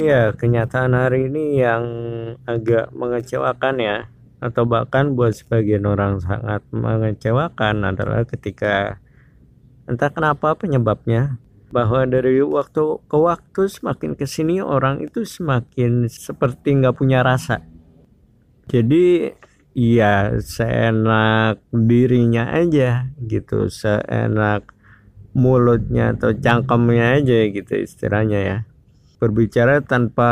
Ya, kenyataan hari ini yang agak mengecewakan ya, atau bahkan buat sebagian orang sangat mengecewakan adalah ketika entah kenapa penyebabnya bahwa dari waktu ke waktu semakin ke sini orang itu semakin seperti nggak punya rasa. Jadi ya seenak dirinya aja gitu, seenak mulutnya atau cangkemnya aja gitu istilahnya ya berbicara tanpa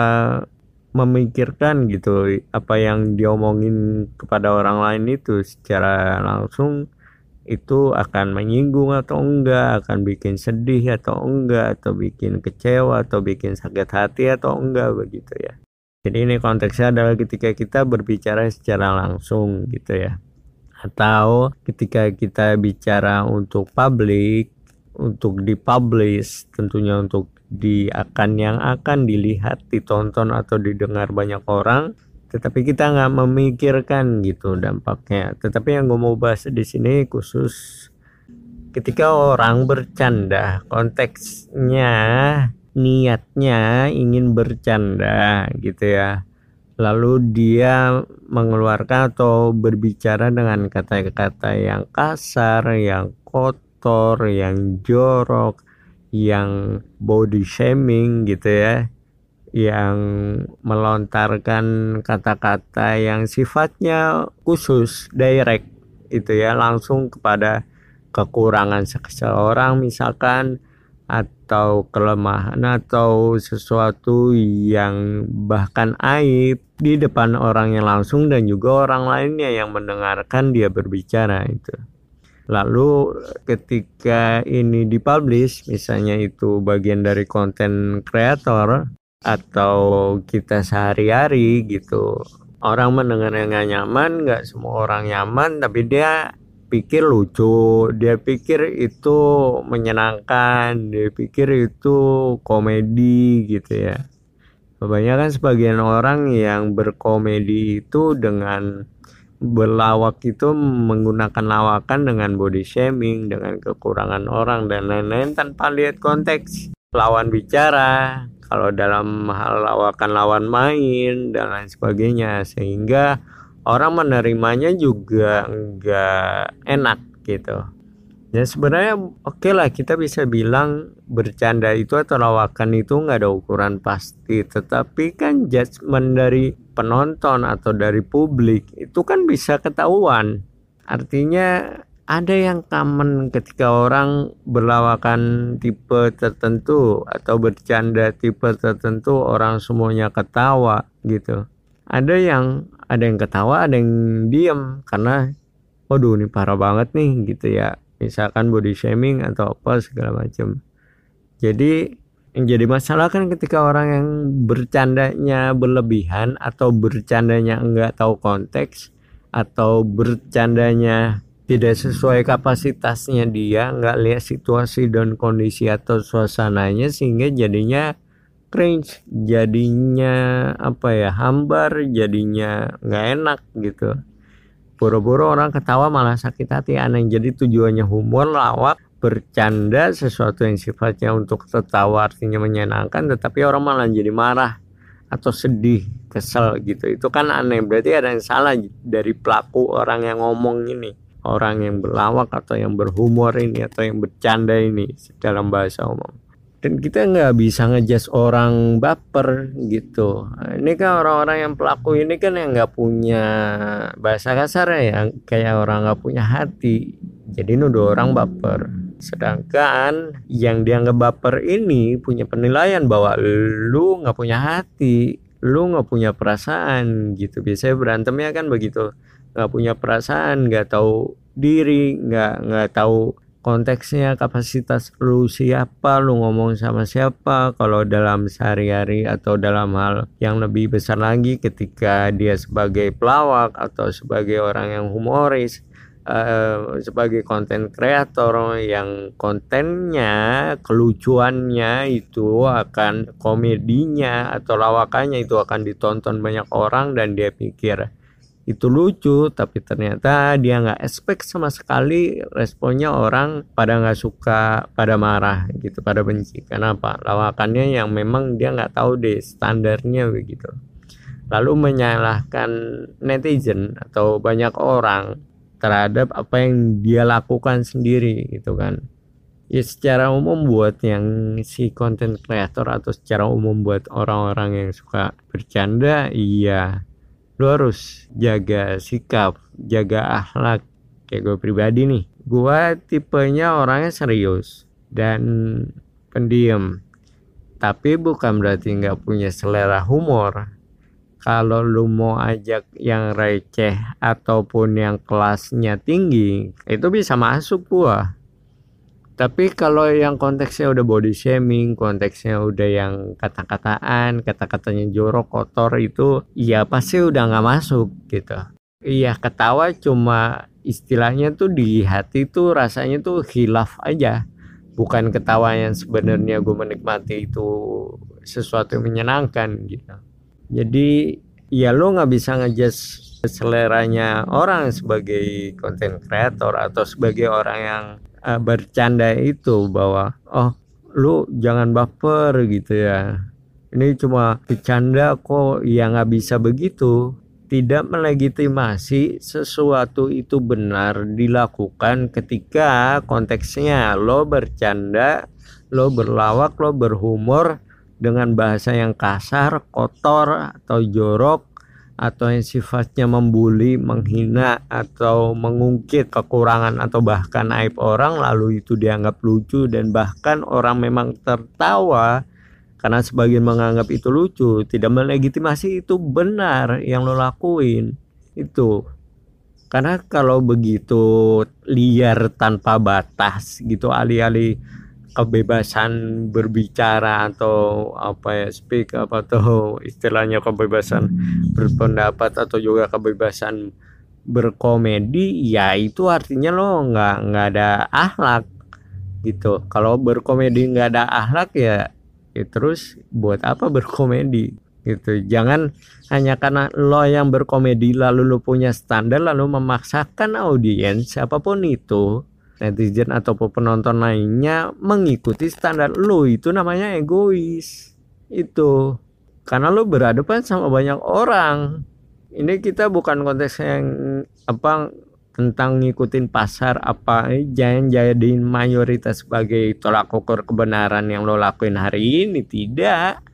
memikirkan gitu apa yang diomongin kepada orang lain itu secara langsung itu akan menyinggung atau enggak, akan bikin sedih atau enggak, atau bikin kecewa atau bikin sakit hati atau enggak begitu ya. Jadi ini konteksnya adalah ketika kita berbicara secara langsung gitu ya. Atau ketika kita bicara untuk publik, untuk dipublish, tentunya untuk di akan yang akan dilihat, ditonton atau didengar banyak orang, tetapi kita nggak memikirkan gitu dampaknya. Tetapi yang gue mau bahas di sini khusus ketika orang bercanda, konteksnya niatnya ingin bercanda gitu ya. Lalu dia mengeluarkan atau berbicara dengan kata-kata yang kasar, yang kotor, yang jorok, yang body shaming gitu ya yang melontarkan kata-kata yang sifatnya khusus direct itu ya langsung kepada kekurangan seseorang misalkan atau kelemahan atau sesuatu yang bahkan aib di depan orang yang langsung dan juga orang lainnya yang mendengarkan dia berbicara itu. Lalu ketika ini dipublish, misalnya itu bagian dari konten kreator atau kita sehari-hari gitu, orang mendengar yang nggak nyaman, nggak semua orang nyaman, tapi dia pikir lucu, dia pikir itu menyenangkan, dia pikir itu komedi gitu ya. Kebanyakan sebagian orang yang berkomedi itu dengan berlawak itu menggunakan lawakan dengan body shaming, dengan kekurangan orang dan lain-lain tanpa lihat konteks lawan bicara, kalau dalam hal lawakan lawan main dan lain sebagainya sehingga orang menerimanya juga enggak enak gitu. Ya sebenarnya oke okay lah kita bisa bilang bercanda itu atau lawakan itu nggak ada ukuran pasti, tetapi kan judgement dari penonton atau dari publik itu kan bisa ketahuan. Artinya ada yang common ketika orang berlawakan tipe tertentu atau bercanda tipe tertentu orang semuanya ketawa gitu. Ada yang ada yang ketawa, ada yang diem karena waduh ini parah banget nih gitu ya misalkan body shaming atau apa segala macam jadi yang jadi masalah kan ketika orang yang bercandanya berlebihan atau bercandanya enggak tahu konteks atau bercandanya tidak sesuai kapasitasnya dia nggak lihat situasi dan kondisi atau suasananya sehingga jadinya cringe jadinya apa ya hambar jadinya nggak enak gitu boro-boro orang ketawa malah sakit hati. Aneh jadi tujuannya humor lawak bercanda sesuatu yang sifatnya untuk tertawa artinya menyenangkan tetapi orang malah jadi marah atau sedih kesel gitu. Itu kan aneh. Berarti ada yang salah dari pelaku orang yang ngomong ini. Orang yang berlawak atau yang berhumor ini atau yang bercanda ini dalam bahasa umum dan kita nggak bisa ngejudge orang baper gitu. Ini kan orang-orang yang pelaku ini kan yang nggak punya bahasa kasar ya. Kayak orang nggak punya hati. Jadi nuduh orang baper. Sedangkan yang dianggap baper ini punya penilaian bahwa lu nggak punya hati lu nggak punya perasaan gitu. Biasanya berantemnya kan begitu. Nggak punya perasaan nggak tahu diri nggak nggak tahu konteksnya kapasitas lu siapa lu ngomong sama siapa kalau dalam sehari-hari atau dalam hal yang lebih besar lagi ketika dia sebagai pelawak atau sebagai orang yang humoris uh, sebagai konten kreator yang kontennya kelucuannya itu akan komedinya atau lawakannya itu akan ditonton banyak orang dan dia pikir itu lucu tapi ternyata dia nggak expect sama sekali responnya orang pada nggak suka pada marah gitu pada benci. Kenapa lawakannya yang memang dia nggak tahu deh standarnya begitu. Lalu menyalahkan netizen atau banyak orang terhadap apa yang dia lakukan sendiri gitu kan. Ya secara umum buat yang si content creator atau secara umum buat orang-orang yang suka bercanda iya lu harus jaga sikap jaga akhlak kayak gue pribadi nih. Gue tipenya orangnya serius dan pendiam. Tapi bukan berarti nggak punya selera humor. Kalau lu mau ajak yang receh ataupun yang kelasnya tinggi itu bisa masuk gua tapi kalau yang konteksnya udah body shaming konteksnya udah yang kata-kataan kata-katanya jorok kotor itu ya pasti udah nggak masuk gitu. Iya ketawa cuma istilahnya tuh di hati tuh rasanya tuh hilaf aja. Bukan ketawa yang sebenarnya gue menikmati itu sesuatu yang menyenangkan gitu. Jadi ya lo nggak bisa ngejudge seleranya orang sebagai content creator atau sebagai orang yang uh, bercanda itu bahwa oh lu jangan baper gitu ya. Ini cuma bercanda kok ya nggak bisa begitu. Tidak melegitimasi sesuatu itu benar dilakukan ketika konteksnya lo bercanda lo berlawak lo berhumor dengan bahasa yang kasar kotor atau jorok atau yang sifatnya membuli, menghina atau mengungkit kekurangan atau bahkan aib orang lalu itu dianggap lucu dan bahkan orang memang tertawa karena sebagian menganggap itu lucu, tidak melegitimasi itu benar yang lo lakuin. Itu. Karena kalau begitu liar tanpa batas gitu alih-alih kebebasan berbicara atau apa ya speak apa tuh istilahnya kebebasan berpendapat atau juga kebebasan berkomedi ya itu artinya lo nggak nggak ada akhlak gitu. Kalau berkomedi nggak ada akhlak ya, ya terus buat apa berkomedi gitu. Jangan hanya karena lo yang berkomedi lalu lo punya standar lalu memaksakan audiens siapa pun itu netizen ataupun penonton lainnya mengikuti standar lu itu namanya egois. Itu. Karena lu berhadapan sama banyak orang. Ini kita bukan konteks yang apa tentang ngikutin pasar apa. Jangan jadiin mayoritas sebagai tolak ukur kebenaran yang lo lakuin hari ini. Tidak.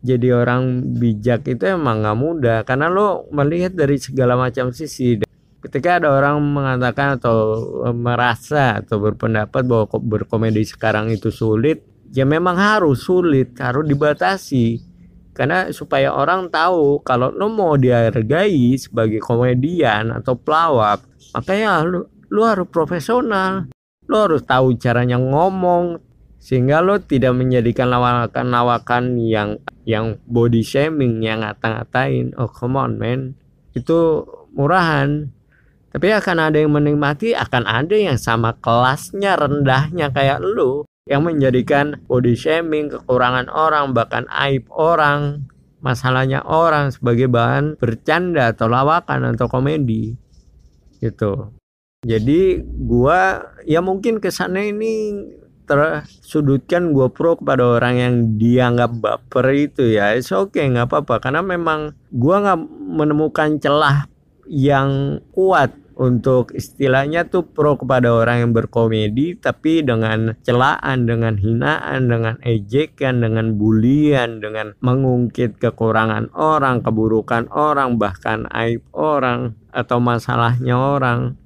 Jadi orang bijak itu emang nggak mudah. Karena lo melihat dari segala macam sisi ketika ada orang mengatakan atau e, merasa atau berpendapat bahwa berkomedi sekarang itu sulit ya memang harus sulit harus dibatasi. Karena supaya orang tahu kalau lo mau dihargai sebagai komedian atau pelawak makanya lo, lo harus profesional. Lo harus tahu caranya ngomong sehingga lo tidak menjadikan lawakan-lawakan yang yang body shaming yang ngata-ngatain. Oh come on man. Itu murahan tapi akan ada yang menikmati, akan ada yang sama kelasnya rendahnya kayak lu yang menjadikan body shaming, kekurangan orang, bahkan aib orang, masalahnya orang sebagai bahan bercanda atau lawakan atau komedi. Gitu. Jadi gua ya mungkin kesannya ini tersudutkan gua pro kepada orang yang dianggap baper itu ya it's okay nggak apa-apa karena memang gua nggak menemukan celah yang kuat untuk istilahnya tuh pro kepada orang yang berkomedi tapi dengan celaan, dengan hinaan, dengan ejekan, dengan bulian, dengan mengungkit kekurangan orang, keburukan orang, bahkan aib orang atau masalahnya orang.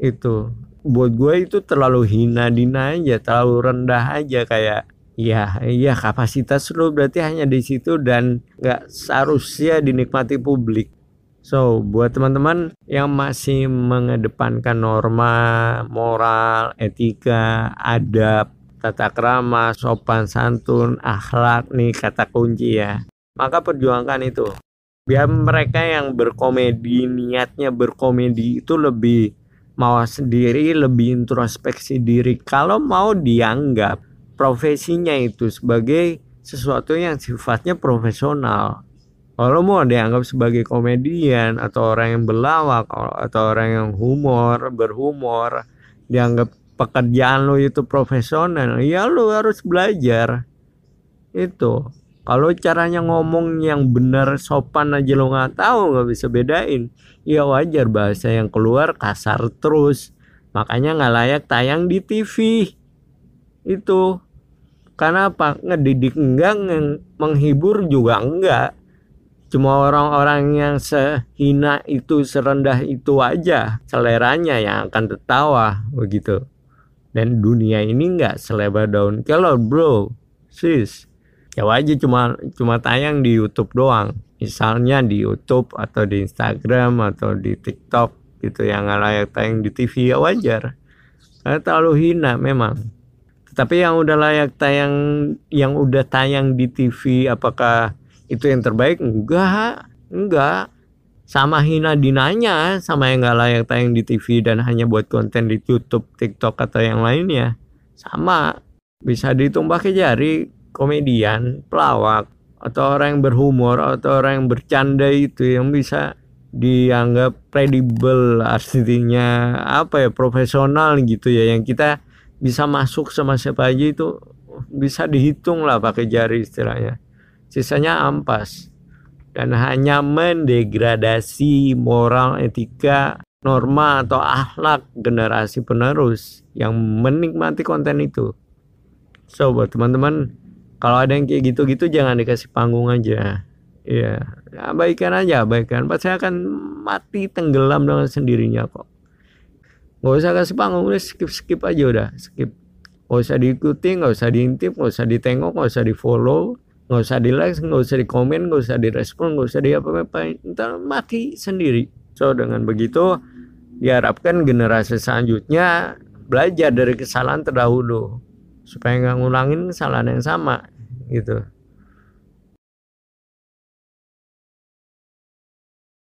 Itu. Buat gue itu terlalu hina dina aja terlalu rendah aja kayak ya iya kapasitas lo berarti hanya di situ dan nggak seharusnya dinikmati publik So, buat teman-teman yang masih mengedepankan norma, moral, etika, adab, tata krama, sopan santun, akhlak nih kata kunci ya. Maka perjuangkan itu. Biar mereka yang berkomedi, niatnya berkomedi itu lebih mau sendiri, lebih introspeksi diri. Kalau mau dianggap profesinya itu sebagai sesuatu yang sifatnya profesional kalau mau dianggap sebagai komedian atau orang yang berlawak atau orang yang humor berhumor dianggap pekerjaan lo itu profesional ya lo harus belajar. Itu. Kalau caranya ngomong yang benar sopan aja lo nggak tahu nggak bisa bedain. Ya wajar bahasa yang keluar kasar terus. Makanya nggak layak tayang di TV itu. Karena apa? Ngedidik enggak menghibur juga enggak cuma orang-orang yang sehina itu serendah itu aja seleranya yang akan tertawa begitu. Dan dunia ini nggak selebar daun kelor bro. Sis. Ya aja cuma cuma tayang di YouTube doang. Misalnya di YouTube atau di Instagram atau di TikTok gitu yang layak tayang di TV ya wajar. Karena terlalu hina memang. Tapi yang udah layak tayang yang udah tayang di TV apakah itu yang terbaik? Enggak. Enggak. Sama hina dinanya sama yang nggak layak tayang di TV dan hanya buat konten di YouTube, TikTok atau yang lainnya. Sama. Bisa dihitung pakai jari. Komedian, pelawak atau orang yang berhumor atau orang yang bercanda itu yang bisa dianggap kredibel artinya apa ya profesional gitu ya. Yang kita bisa masuk sama siapa aja itu bisa dihitung lah pakai jari istilahnya sisanya ampas. Dan hanya mendegradasi moral etika norma atau akhlak generasi penerus yang menikmati konten itu. So buat teman-teman kalau ada yang kayak gitu-gitu jangan dikasih panggung aja. Ya abaikan aja abaikan. Pasti akan mati tenggelam dengan sendirinya kok. Nggak usah kasih panggung skip skip aja udah skip. Nggak usah diikuti nggak usah diintip nggak usah ditengok nggak usah di follow nggak usah di like nggak usah di komen nggak usah di respon nggak usah di apa-apain. Ntar mati sendiri. So dengan begitu diharapkan generasi selanjutnya belajar dari kesalahan terdahulu. Supaya nggak ngulangin kesalahan yang sama gitu